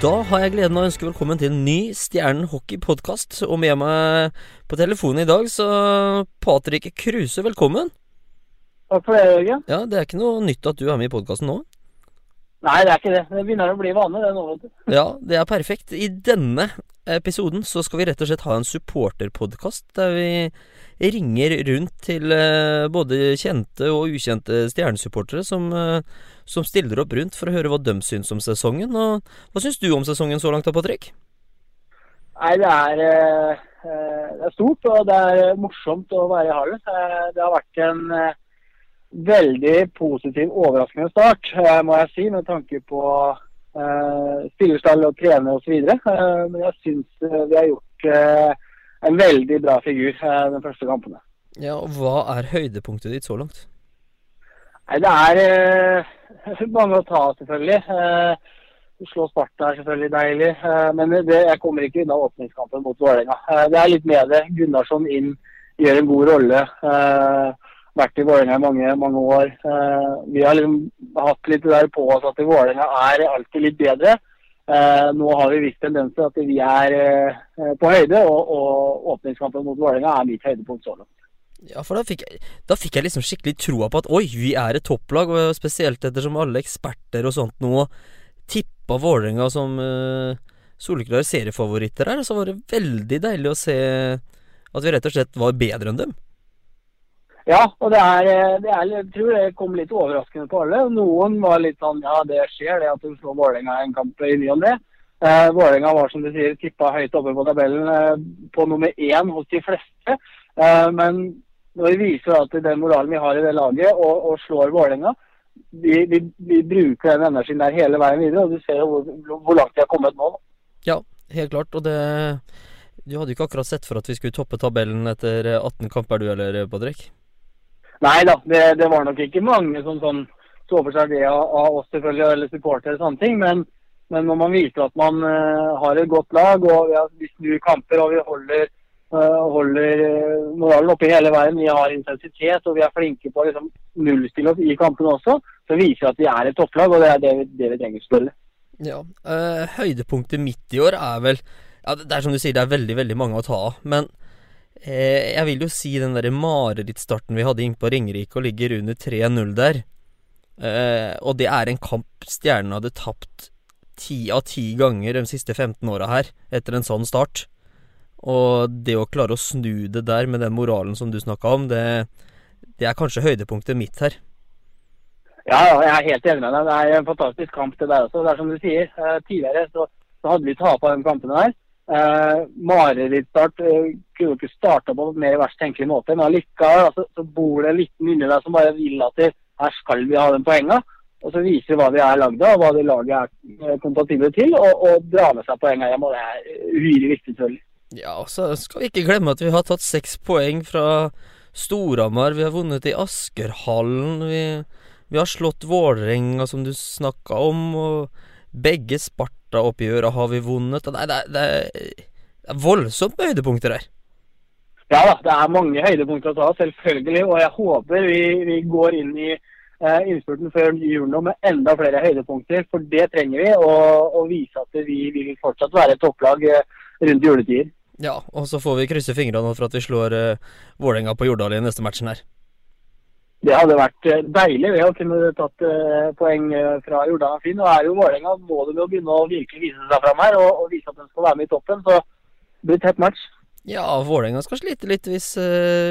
Da har jeg gleden av å ønske velkommen til en ny Stjernen hockey-podkast. Og med meg på telefonen i dag, så Patrick Kruse, velkommen. Takk for det, Jørgen. Ja, Det er ikke noe nytt at du er med i podkasten nå? Nei, det er ikke det. Det begynner å bli vane, det nå, vet du. Ja, det er perfekt. I denne episoden så skal vi rett og slett ha en supporterpodkast der vi ringer rundt til eh, både kjente og ukjente stjernesupportere som, eh, som stiller opp rundt for å høre hva de syns om sesongen. Og hva syns du om sesongen så langt da, Patrick? Nei, det er, eh, det er stort, og det er morsomt å være i Harlem. Det har vært en veldig positiv, overraskende start, eh, må jeg si, med tanke på eh, spillerstall og trener osv. Eh, Men jeg syns eh, vi har gjort eh, en veldig bra figur eh, de første kampene. Ja, og hva er høydepunktet ditt så langt? Nei, det er eh, mange å ta, selvfølgelig. Eh, Slå Sparta er selvfølgelig deilig, eh, men det, jeg kommer ikke unna åpningskampen mot Vålerenga. Det er litt med det. Gunnarsson inn, gjør en god rolle. Eh, vært i Vålerenga i mange, mange år. Eh, vi har liksom hatt litt det der på oss at Vålerenga er alltid litt bedre. Eh, nå har vi vist tendenser at vi er eh, på høyde, og, og åpningskampen mot Vålerenga er mitt høydepunkt så langt. Ja, for da fikk, jeg, da fikk jeg liksom skikkelig troa på at oi, vi er et topplag, og spesielt ettersom alle eksperter og sånt nå tippa Vålerenga som uh, soleklare seriefavoritter her, så var det veldig deilig å se at vi rett og slett var bedre enn dem. Ja, og det er, eh, det er, jeg tror det kom litt overraskende på alle. Noen var litt sånn ja, det skjer, det at du slår Vålerenga en kamp i ny og ne. Eh, Vålerenga var som du sier tippa høyt oppe på tabellen eh, på nummer én hos de fleste. Eh, men når vi viser at den moralen vi har i det laget, og, og slår Vålerenga vi, vi, vi bruker den energien der hele veien videre, og du ser jo hvor, hvor langt de har kommet nå. Ja, helt klart, og det Du hadde jo ikke akkurat sett for at vi skulle toppe tabellen etter 18 kamper, du heller, Patrick? Nei da, det, det var nok ikke mange som sånn, så for seg det av, av oss selvfølgelig, eller supportere sånne ting. Men, men når man viser at man uh, har et godt lag, og har, vi snur kamper og vi holder, uh, holder eh, moralen oppe hele veien, vi har intensitet og vi er flinke på å liksom, nullstille oss i kampene også, så viser det at vi er et topplag, og det er det vi, det vi trenger å spille. Ja. eh, høydepunktet midt i år er vel Ja, det er som du sier, det er veldig, veldig mange å ta av. Men eh, jeg vil jo si den derre marerittstarten vi hadde inn på Ringerike og ligger under 3-0 der. Eh, og det er en kamp Stjernen hadde tapt ti av ti ganger de siste 15 åra her, etter en sånn start. Og det å klare å snu det der med den moralen som du snakka om, det, det er kanskje høydepunktet mitt her. Ja, jeg er helt enig med deg. Det er en fantastisk kamp det der også. Det er som du sier, eh, tidligere så, så hadde vi tapa de kampene der. Eh, Marerittstart eh, kunne ikke starta på mer verst tenkelig måte, men allikevel altså, så bor det en liten inni deg som bare vil at det, her skal vi ha den poenga. Og så viser hva vi er lagd av, og hva det laget er eh, kompatible til, og, og dra med seg poenga hjem. og Det er uhyre viktig, selvfølgelig. Ja, og så skal vi ikke glemme at vi har tatt seks poeng fra Storhamar. Vi har vunnet i Askerhallen. Vi, vi har slått Vålerenga, som du snakka om. Og begge Sparta-oppgjøra har vi vunnet. Nei, det, det, er- det er voldsomt med høydepunkter her. Ja da, det er mange høydepunkter å ta, selvfølgelig. Og jeg håper vi, vi går inn i eh, innspurten før jul nå med enda flere høydepunkter. For det trenger vi, og, og vise at vi vil fortsatt være et topplag eh, rundt juletider. Ja, og så får vi krysse fingrene for at vi slår eh, Vålerenga på Jordal i neste matchen her. Det hadde vært eh, deilig ved å kunne tatt eh, poeng eh, fra Jordan og Finn. Nå er jo Vålerenga både med å begynne å virkelig vise seg fram her, og, og vise at de skal være med i toppen. Så det blir tett match. Ja, Vålerenga skal slite litt hvis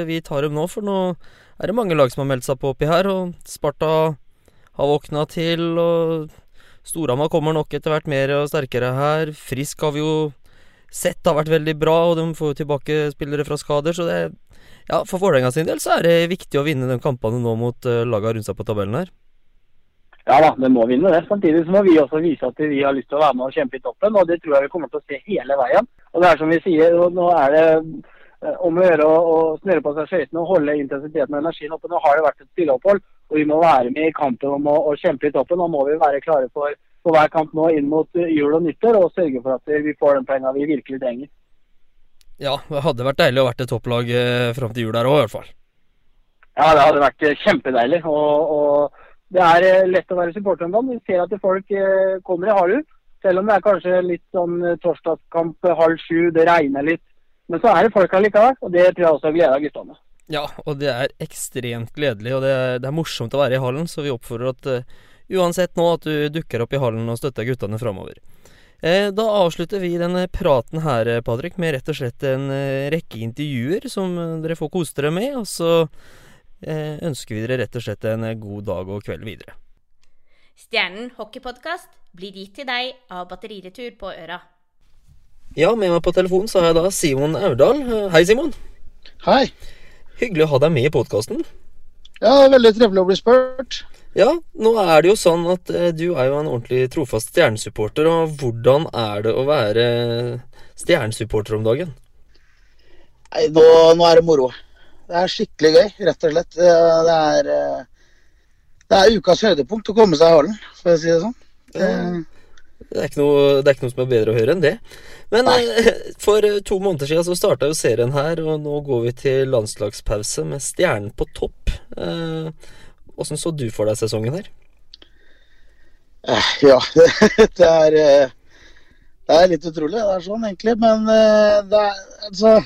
vi tar dem nå, for nå er det mange lag som har meldt seg på oppi her. Og Sparta har våkna til, og Storhamar kommer nok etter hvert mer og sterkere her. Frisk har vi jo sett har vært veldig bra, og de får jo tilbake spillere fra skader, så det Ja, for Vålerenga sin del så er det viktig å vinne de kampene nå mot uh, laga rundt seg på tabellen her. Ja da, det må vinne det. Samtidig så må vi også vise at vi har lyst til å være med og kjempe i toppen, og det tror jeg vi kommer til å se hele veien. Og det er som vi sier, nå er det eh, om å gjøre å snøre på seg skøytene og holde intensiteten og energien oppe. Nå har det vært et stilleopphold, og vi må være med i kampen om å kjempe i toppen. Nå må vi være klare for, for hver kamp nå inn mot eh, jul og nyttår, og sørge for at vi får den penga vi virkelig trenger. Ja, det hadde vært deilig å vært et topplag uh, fram til jul der òg, i hvert fall. Ja, det hadde vært eh, kjempedeilig. Og, og det er eh, lett å være supporter om dagen. Vi ser at folk eh, kommer i Halu. Selv om det er kanskje litt sånn eh, torsdagskamp eh, halv sju, det regner litt. Men så er det folk her likevel, og det tror jeg også gleder guttene. Ja, og det er ekstremt gledelig, og det er, det er morsomt å være i hallen, så vi oppfordrer at uh, uansett nå at du dukker opp i hallen og støtter guttene framover. Eh, da avslutter vi denne praten her, Patrick, med rett og slett en eh, rekke intervjuer som dere får kose dere med, og så eh, ønsker vi dere rett og slett en god dag og kveld videre. Stjernen hockeypodkast blir gitt til deg av Batteriretur på Øra. Ja, med meg på telefon så har jeg da Simon Aurdal. Hei, Simon. Hei. Hyggelig å ha deg med i podkasten. Ja, veldig trivelig å bli spurt. Ja, nå er det jo sånn at eh, du er jo en ordentlig trofast stjernesupporter. Og hvordan er det å være stjernesupporter om dagen? Nei, nå, nå, er det moro. Det er skikkelig gøy, rett og slett. Det er, eh, det er ukas høydepunkt å komme seg i hallen, for å si det sånn. Det, det, er noe, det, er ikke noe, som er bedre å høre enn det. Men Nei. Eh, for eh, to måneder siden så starta jo serien her, og nå går vi til landslagspause med stjernen på topp. Åssen så du for deg sesongen her? Ja, det er Det er litt utrolig, det er sånn egentlig. Men det er altså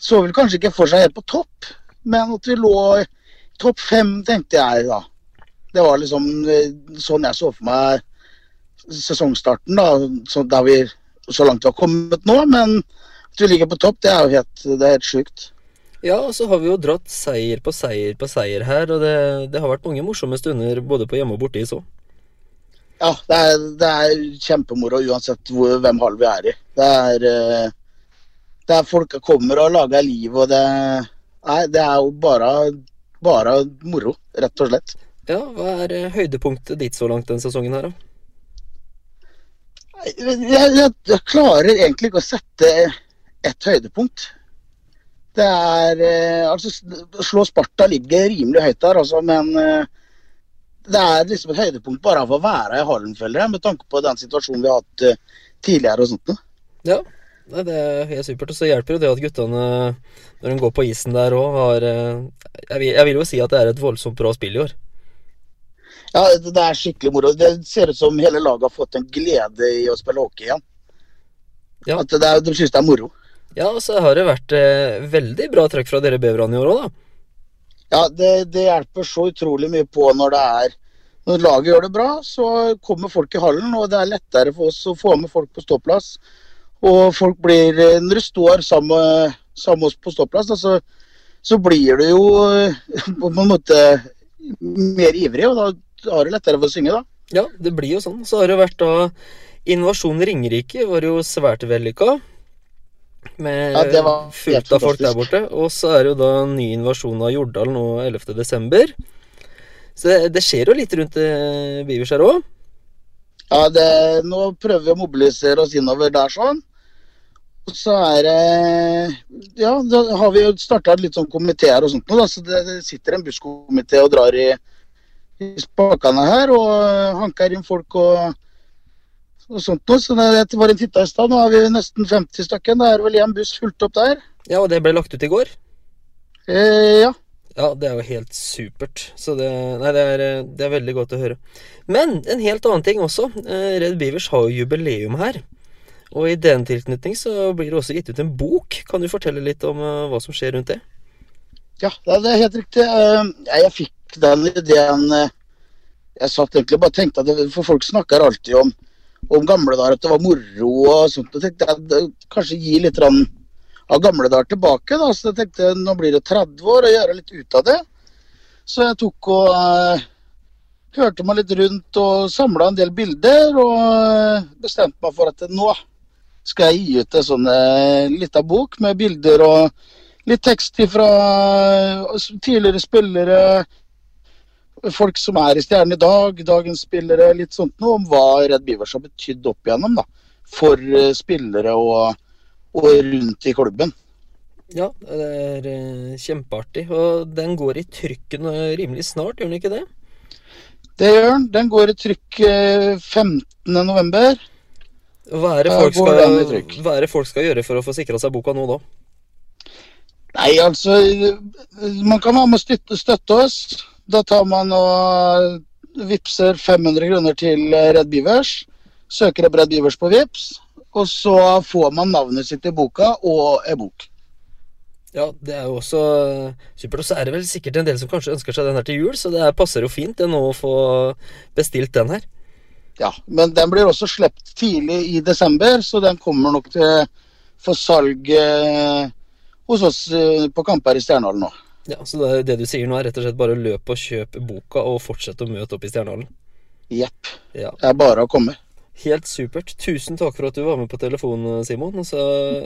Så vel kanskje ikke for seg helt på topp, men at vi lå topp fem, tenkte jeg da. Det var liksom eh, sånn jeg så for meg sesongstarten, da. Så, der vi, så langt vi har kommet nå. Men at vi ligger på topp, det er jo helt, det helt sjukt. Ja, og så har vi jo dratt seier på seier på seier her, og det, det har vært mange morsomme stunder både på hjemme og borte i så. Ja, det er, det er kjempemoro uansett hvor, hvem halv vi er i. Det er, eh, det er folk kommer og lager liv, og det, nei, det er jo bare, bare moro, rett og slett. Ja, Hva er eh, høydepunktet ditt så langt den sesongen her, da? Jeg, jeg, jeg, klarer egentlig ikke å sette et høydepunkt. Det er eh, Altså, slå Sparta ligger rimelig høyt der, altså, men eh, det er liksom et høydepunkt bare av å være i hallen, føler jeg, med tanke på den situasjonen vi har hatt tidligere og sånt. Ja, det er helt supert. Og så hjelper jo det at guttene, når de går på isen der òg, har jeg vil, jeg vil jo si at det er et voldsomt bra spill i år. Ja, det er skikkelig moro. Det ser ut som hele laget har fått en glede i å spille hockey igjen. Ja. At det er, de syns det er moro. Ja, så har det vært eh, veldig bra trekk fra dere beverne i år òg, da. Ja, det, det, hjelper så utrolig mye på når det er Når laget gjør det bra, så kommer folk i hallen, og det er lettere for oss å få med folk på ståplass. Og folk blir Når du står sammen, sammen med oss på ståplass, da, så, så blir du jo på en måte mer ivrig, og da har du lettere for å synge, da. Ja, det blir jo sånn. Så har det vært da Innovasjon Ringerike var jo svært vellykka. Med ja, fullt av folk der borte. Og så er det jo da ny invasjon av Jordal nå 11.12. Så det, det, skjer jo litt rundt eh, Bivers her òg. Ja, det, nå prøver vi å mobilisere oss innover der sånn. Og så er det Ja, da har vi jo starta litt sånn komiteer og sånt nå, da. Så det sitter en busskomité og drar i spakene her og hanker inn folk og, og sånt noe. Så det var en titta i stad. Nå har vi nesten 50 stykker. Da er vel én buss fulgt opp der. Ja, og det ble lagt ut i går? Eh, ja. Ja, det er jo helt supert. Så det, nei, det, er, det er veldig godt å høre. Men en helt annen ting også. Eh, Red Beavers har jo jubileum her. Og i den tilknytning så blir det også gitt ut en bok. Kan du fortelle litt om uh, hva som skjer rundt det? Ja, det er helt riktig. Uh, jeg fikk den ideen eh, Jeg satt egentlig bare tenkte at det, For folk snakker alltid om, om gamle dager, at det var moro og sånt. Jeg tenkte jeg kanskje gi litt av gamle dager tilbake. da, Så jeg tenkte nå blir det 30 år og gjøre litt ut av det. Så jeg tok og uh, hørte meg litt rundt og samla en del bilder. Og uh, bestemte meg for at nå skal jeg gi ut en sånn uh, lita bok med bilder og litt tekst fra tidligere spillere, folk som er i Stjernen i dag, dagens spillere, litt sånt noe om hva Red Beavers har betydd opp igjennom da, for eh, spillere og, og, rundt i klubben. Ja, det er uh, kjempeartig. Og den går i trykken rimelig snart, gjør den ikke det? Det gjør den. Den går i trykk uh, 15.11. Hva er, det folk skal, hva er det folk skal gjøre for å få sikra seg boka nå, da? Nei, altså Man kan være med å støtte, støtte oss. Da tar man og vippser 500 kroner til Red Beavers. søker opp Red Beavers på Vips, og så får man navnet sitt i boka og e-bok. Ja, det er jo også eh, supert. Og så er det vel sikkert en del som kanskje ønsker seg den her til jul, så det er- passer jo fint det nå å få bestilt den her. Ja, men den blir også sluppet tidlig i desember, så den kommer nok til for salg eh, hos oss på på Kamper i Stjernehallen nå. Ja, Så det, det du sier nå, er rett og slett bare løp og kjøp boka og fortsett å møte opp i Stjernehallen. Jepp. Ja, Det er bare å komme. Helt supert. Tusen takk for at du var med på telefonen, Simon. Og så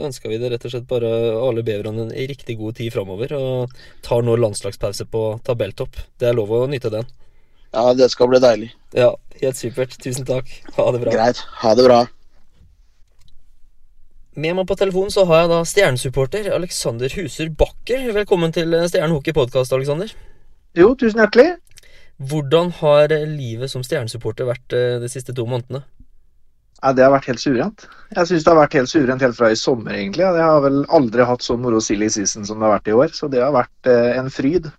ønsker vi deg rett og slett bare alle beverne en riktig god tid framover. Og tar nå landslagspause på tabelltopp. Det er lov å nyte den. Ja, det skal bli deilig. Ja, helt supert. Tusen takk. Ha det bra. Greit. Ha det bra. Med meg på telefonen så har jeg da stjernesupporter Alexander Huser Bakker. Velkommen til Stjernen hockey podkast, Alexander. Jo, tusen hjertelig. Hvordan har livet som stjernesupporter vært eh, de siste to månedene? Ja, det har vært helt suverent. Jeg syns det har vært helt suverent helt fra i sommer, egentlig. Jeg har vel aldri hatt så moro silly season som det har vært i år, så det har vært eh, en fryd.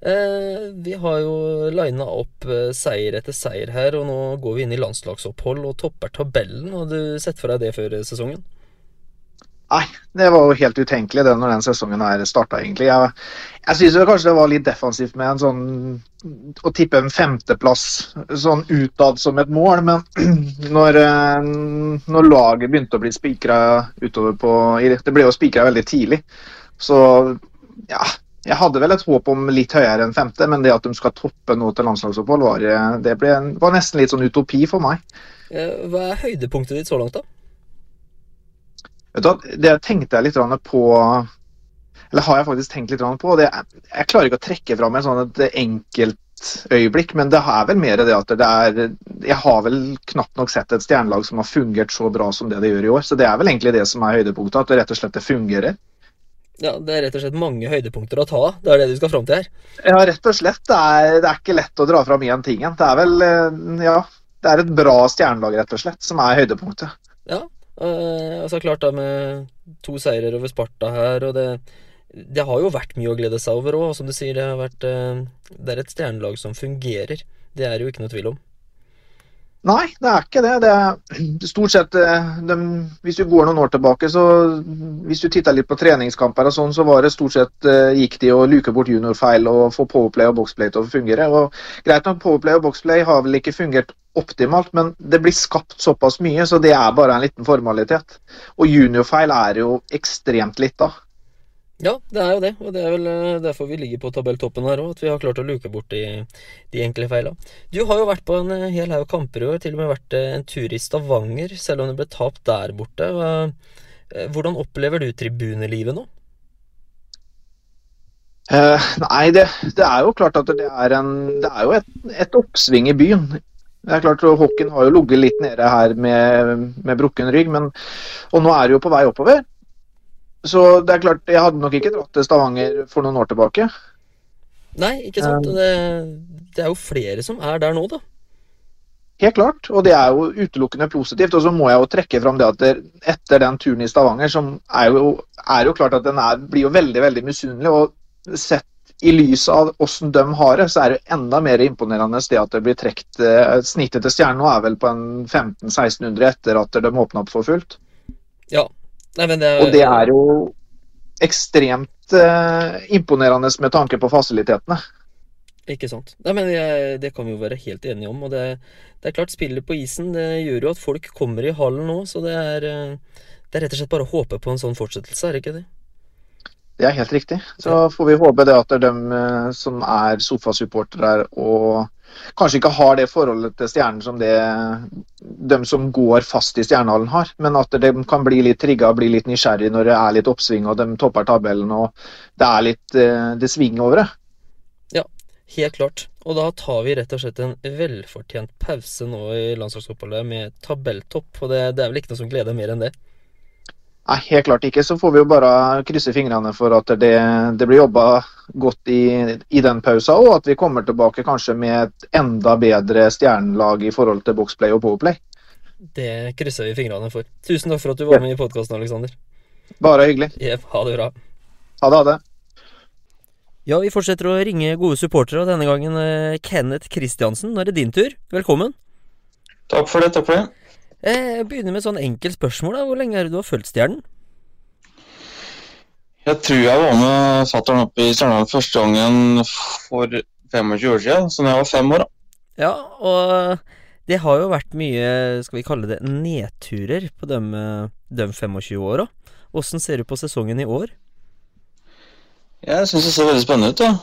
Eh, vi har jo lina opp eh, seier etter seier her, og nå går vi inn i landslagsopphold og topper tabellen. Har du sett for deg det før sesongen? Nei, det var jo helt utenkelig det når den sesongen her starta, egentlig. Jeg, jeg syns kanskje det var litt defensivt med en sånn å tippe en femteplass sånn utad som et mål, men når, eh, når laget begynte å bli spikra utover på Det ble jo spikra veldig tidlig, så ja. Jeg hadde vel et håp om litt høyere enn femte, men det at de skal toppe nå til landslagsopphold, var, eh, det ble, var nesten litt sånn utopi for meg. Eh, hva er høydepunktet ditt så langt, da? Det tenkte jeg litt på Eller har jeg faktisk tenkt litt på. Det, jeg klarer ikke å trekke fram et sånn et enkeltøyeblikk, men det er vel mer det at det er Jeg har vel knapt nok sett et stjernelag som har fungert så bra som det det gjør i år. Så det er vel egentlig det som er høydepunktet, at det rett og slett det fungerer. Ja, Det er rett og slett mange høydepunkter å ta av. Det er det du skal fram til her. Ja, rett og slett. Det er, det er ikke lett å dra fram én ting. Det er vel eh, Ja, det er et bra stjernelag, rett og slett, som er høydepunktet. Ja, eh, altså klart da med to seirer over Sparta her, og det, det har jo vært mye å glede seg over òg. Som du sier, det eh, Det er et stjernelag som fungerer. Det er jo ikke noe tvil om. Nei, det er ikke det. det er stort sett eh, de, Hvis du går noen år tilbake, så hvis du titta litt på treningskamper og sånn, så var det stort sett eh, gikk de å luke bort juniorfeil og få powerplay og boxplay til å fungere. Og Greit nok, powerplay og boxplay har vel ikke fungert optimalt, men det blir skapt såpass mye, så det er bare en liten formalitet. Og juniorfeil er jo ekstremt litt, da. Ja, det er jo det, og det er vel eh, derfor vi ligger på tabelltoppen her òg, at vi har klart å luke bort de, de enkle feila. Du har jo vært på en eh, hel haug kamper i år, til og med vært eh, en tur i Stavanger, selv om det ble tapt der borte. Hvordan opplever du tribunelivet nå? Eh, nei, det, det er jo klart at det er, en, det er jo et, et oppsving i byen. Det er klart, Hockeyen har jo ligget litt nede her med, med brukken rygg, men, og nå er det jo på vei oppover. Så det er klart, jeg hadde nok ikke dratt til Stavanger for noen år tilbake. Nei, ikke sant? Um, Det, det er jo flere som er der nå, da. Helt klart, og det er jo utelukkende positivt. Og så må jeg jo trekke fram det at det, etter den turen i Stavanger, som er jo, er jo klart at den er, blir jo veldig veldig misunnelig. Og sett i lys av hvordan de har det, så er det enda mer imponerende det at det blir trukket eh, Snittet til stjernen nå er vel på en 1500-1600 etter at de åpna opp for fullt. Ja. Nei, men det, Og det er jo ekstremt eh, imponerende med tanke på fasilitetene. Ikke sant. Nei, men jeg, Det kan vi jo være helt enige om. og det, det er klart, Spillet på isen det gjør jo at folk kommer i hallen nå, så det er, eh, det er rett og slett bare å håpe på en sånn fortsettelse, er det ikke det? Det er helt riktig. Så får vi håpe det at det er dem eh, som er sofasupportere og kanskje ikke har det forholdet til stjernen som det de som går fast i stjernehallen har, men at de kan bli litt trigga bli litt nysgjerrig når det er litt oppsving og de topper tabellen og det er litt eh, det svinger over det. Ja, Helt klart. Og da tar vi rett og slett en velfortjent pause nå i landslagsoppholdet med tabelltopp, og det, det er vel ikke noe som gleder mer enn det. Nei, helt klart ikke. Så får vi jo bare krysse fingrene for at det, det blir jobba godt i, i den pausa, og at vi kommer tilbake kanskje med et enda bedre stjernelag i forhold til boxplay og powerplay. Det krysser vi fingrene for. Tusen takk for at du var med i podkasten, Aleksander. Bare hyggelig. Jepp, ha det bra. Ha det, ha det. Ja, vi fortsetter å ringe gode supportere, og denne gangen eh, Kenneth Kristiansen. Nå er det din tur. Velkommen. Takk for det. takk for det. Eh, Jeg begynner med et sånn enkelt spørsmål. da Hvor lenge er det du har fulgt Stjernen? Jeg tror jeg var med fatter'n opp i Stjernen første gangen for 25 år siden, så da jeg var fem år. da. Ja, og det har jo vært mye, skal vi kalle det, nedturer på de, de 25 åra. Åssen ser du på sesongen i år? Jeg syns det ser veldig spennende ut. Ja.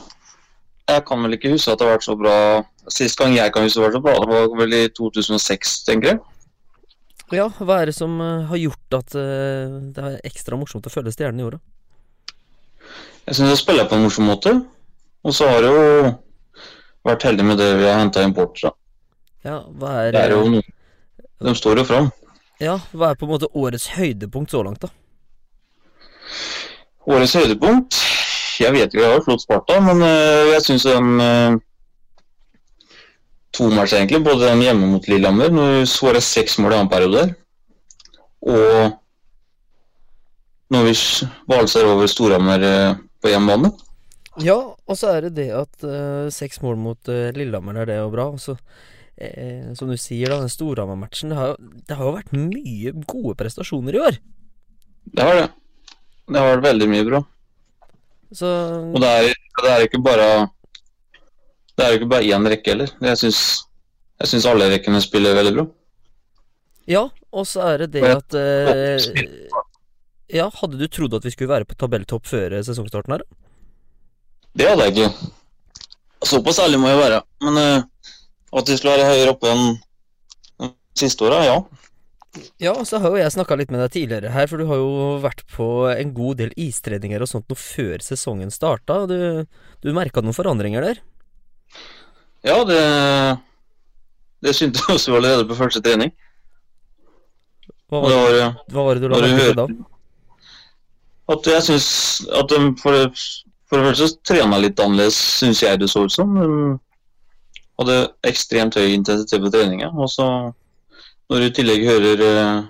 Jeg kan vel ikke huske at det har vært så bra Sist gang jeg kan huske det var så bra, det var vel i 2006, tenker jeg. Ja, hva er det som eh, har gjort at eh, det er ekstra morsomt å følge stjernene i jorda? Jeg syns jeg spiller på en morsom måte. Og så har jeg jo vært heldig med det vi har henta import. Da. Ja, hva er, Det er jo noe De står jo fram. ja, hva er på en måte årets høydepunkt så langt, da? Årets høydepunkt Jeg vet ikke, jeg har slått Sparta, men øh, jeg syns den To matcher, egentlig. Både den hjemme mot Lillehammer, når vi skåra seks mål i annen periode. Og når vi valser over Storhamar øh, på hjemmebane. Ja, og så er det det at uh, seks mål mot uh, Lillehammer er det jo bra. Og så, eh, som du sier, da, den Storhamar-matchen det, det har jo vært mye gode prestasjoner i år. Det har det. Det har vært veldig mye bra. Så Og det er, det er ikke bare Det er jo ikke bare én rekke heller. Jeg syns, alle rekkene spiller veldig bra. Ja, og så er det det jeg- at eh, Ja, hadde du trodd at vi skulle være på tabelltopp før eh, sesongstarten her? Det hadde jeg ikke. Såpass ærlig må jeg være. Men eh, at vi skulle være høyere oppe enn siste åra, ja. Ja, og så har jo jeg snakka litt med deg tidligere her, for du har jo vært på en god del istreninger og sånt noe før sesongen starta. Du, du merka noen forandringer der? Ja, det Det syntes jeg også allerede på første trening. Hva var, det var, var hva var det du la merke til da? at jeg syns at de for, for det første trena litt annerledes, syns jeg det så ut som. De hadde ekstremt høy intensitet på treninga. Og så, når du i tillegg hører eh,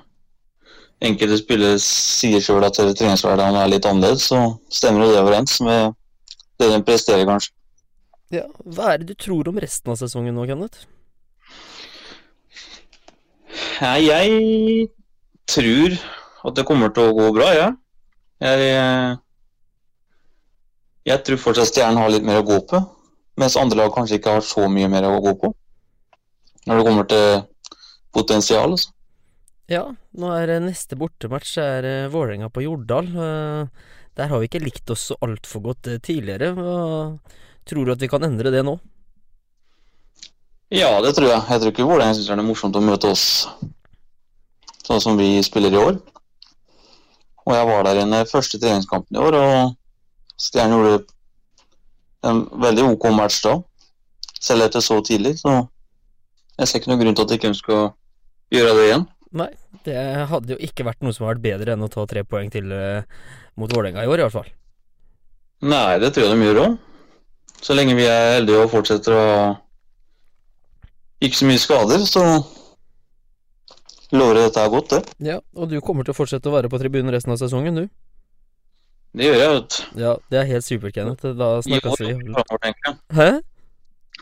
enkelte spillere sier sjøl at treningshverdagen er litt annerledes, så stemmer jo det overens med det de presterer, kanskje. Ja, Hva er det du tror om resten av sesongen nå, Kenneth? Nei, jeg tror at det kommer til å gå bra, ja. Jeg, jeg tror fortsatt Stjernen har litt mer å gå på, mens andre lag kanskje ikke har så mye mer å gå på. Når det kommer til potensial. Altså. Ja, nå er eh, neste bortematch er eh, Vålerenga på Jordal. Eh, Der har vi ikke likt oss så altfor godt tidligere. Hva tror du at vi kan endre det nå? Ja, det tror jeg. Jeg tror ikke Vålerenga syns det er morsomt å møte oss sånn som vi spiller i år. Og jeg var der i den første treningskampen i år, og Stjernen gjorde en veldig OK match da. Selv etter så tidlig, så jeg ser ikke noen grunn til at ikke skal gjøre det igjen. Nei, det hadde jo ikke vært noe som hadde vært bedre enn å ta tre poeng til eh, mot Vålerenga i år, i hvert fall. Nei, det tror jeg de gjør òg. Så lenge vi er heldige og fortsetter å ikke så mye skader, så lover jeg dette er godt, det. Ja, og du kommer til å fortsette å være på tribunen resten av sesongen, du? Det gjør jeg, vet du. Ja, det er helt supert, Kenneth. Da snakkes vi. Hæ?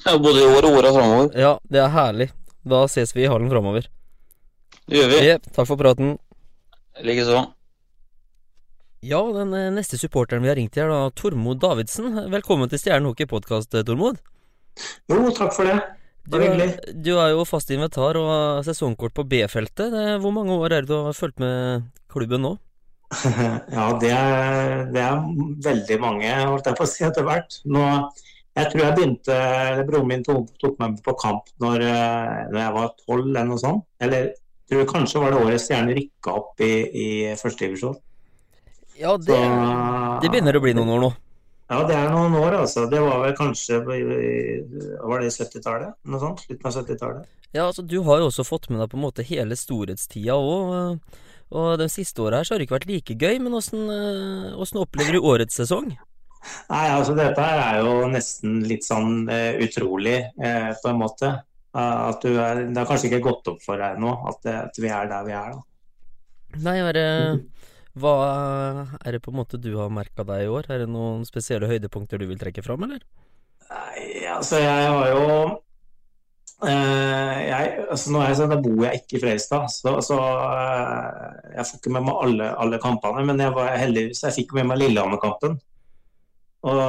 Ja, både i år og åra framover. Ja, det er herlig. Da ses vi i hallen framover. Det gjør vi. Ja, takk for praten. Likeså. Ja, den eh, neste supporteren vi har ringt til er da Tormod Davidsen. Velkommen til Stjernen hockey podkast, Tormod. Jo, takk for det. Du Det var er, hyggelig. du er jo fast inventar og sesongkort på B-feltet. Hvor mange år er det du har fulgt med klubben nå? Ja, det er, det er veldig mange, holdt jeg på å si, etter hvert. Nå, jeg tror jeg begynte Broren min tok, tok meg med på kamp når, eh, når jeg var tolv eller noe sånt. Eller jeg tror kanskje var det året Stjernen rykka opp i, i førstedivisjon. Ja, det, det begynner å bli noen år nå. Ja, det er noen år, altså. Det var vel kanskje Var det 70-tallet? Noe sånt? Slutten av 70-tallet. Ja, altså Du har jo også fått med deg på en måte hele storhetstida òg. Og de siste åra her så har det ikke vært like gøy, men åssen eh, opplever du årets sesong? Nei, altså dette her er jo nesten litt sånn uh, utrolig, uh, på en måte. Uh, at du er, det har kanskje ikke gått opp for deg nå at, at vi er der vi er, da. Nei, bare... det Hva er det på en måte du har merka deg i år? Er det noen spesielle høydepunkter du vil trekke fram, eller? Nei, altså jeg har jo Eh, jeg, altså nå er jeg sånn, Da bor jeg ikke i Fredrikstad, så, så eh, jeg får ikke med meg alle, alle kampene. Men jeg var heldigvis, jeg fikk med meg Lillehammer-kampen. Og,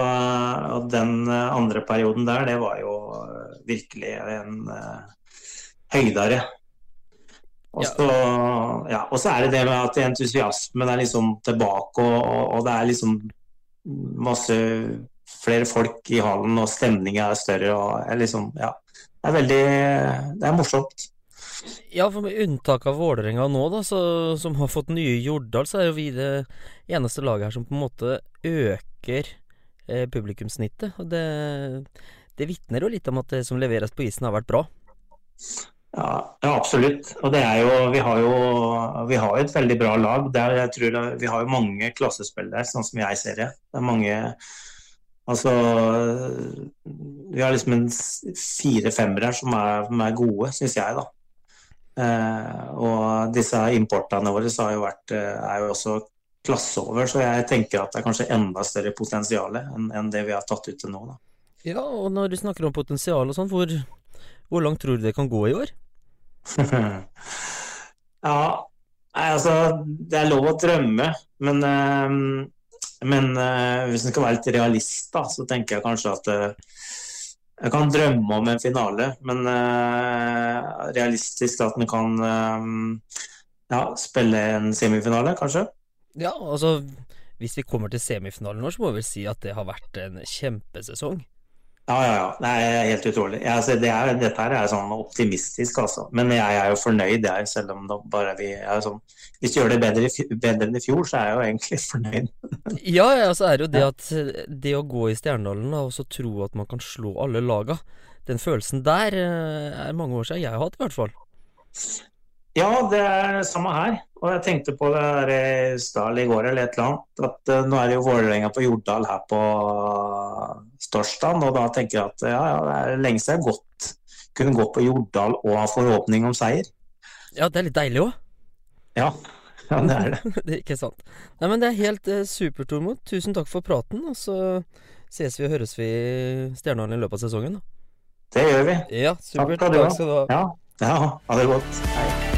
og den eh, andre perioden der, det var jo eh, virkelig en eh, høydare. Og så, ja, og så er det det med at entusiasmen er liksom tilbake, og, og, det er liksom masse flere folk i hallen, og stemningen er større. og er liksom, ja, Det er veldig Det er morsomt. Ja, for med unntak av Vålerenga nå, da, så, som har fått nye Jordal, så er jo vi det eneste laget her som på en måte øker eh, publikumssnittet. Og det, det vitner jo litt om at det som leveres på isen, har vært bra. Ja, ja, absolutt. Og det er jo Vi har jo vi har et veldig bra lag. Det er, jeg tror det, Vi har jo mange klassespillere, sånn som jeg ser det. Det er mange Altså Vi har liksom fire femmere som er, som er gode, syns jeg, da. Eh, og disse importene våre har jo vært, eh, er jo også klasse over, så jeg tenker at det er kanskje enda større potensial enn enn det vi har tatt ut til nå. da. Ja, og når du snakker om potensial og sånn, hvor, hvor langt tror du det kan gå i år? ja, altså Det er lov å drømme, men, eh, men eh, hvis en skal være litt realist, da, så tenker jeg kanskje at eh, jeg kan drømme om en finale, men realistisk at en kan ja, spille en semifinale, kanskje. Ja, altså Hvis vi kommer til semifinalen nå, så må vi vel si at det har vært en kjempesesong. Ja, ja, ja. Det er helt utrolig. Altså, det er, dette her er sånn optimistisk, altså. Men jeg er jo fornøyd, jeg, selv om det bare vi er sånn Hvis du gjør det bedre, bedre enn i fjor, så er jeg jo egentlig fornøyd. Ja, ja, så er det jo det at det å gå i Stjerndalen og så tro at man kan slå alle laga, den følelsen der eh, er mange år siden jeg har hatt, i hvert fall. Ja, det er det samme her. Og jeg tenkte på det der i stad i går eller et eller annet. At eh, nå er det jo Vålerenga på Jordal her på torsdag. Og da tenker jeg at ja, ja, det er lenge siden jeg har gått, kunne gå på Jordal og ha forhåpning om seier. Ja, det er litt deilig òg. Ja, ja det er det. det er ikke sant. Nei, men det er helt eh, supert, Tormod. Tusen takk for praten, og så ses vi og høres vi i Stjernehallen i løpet av sesongen. da. Det gjør vi. Ja, supert. Takk skal du ha. Ja, ja ha det godt. Hei.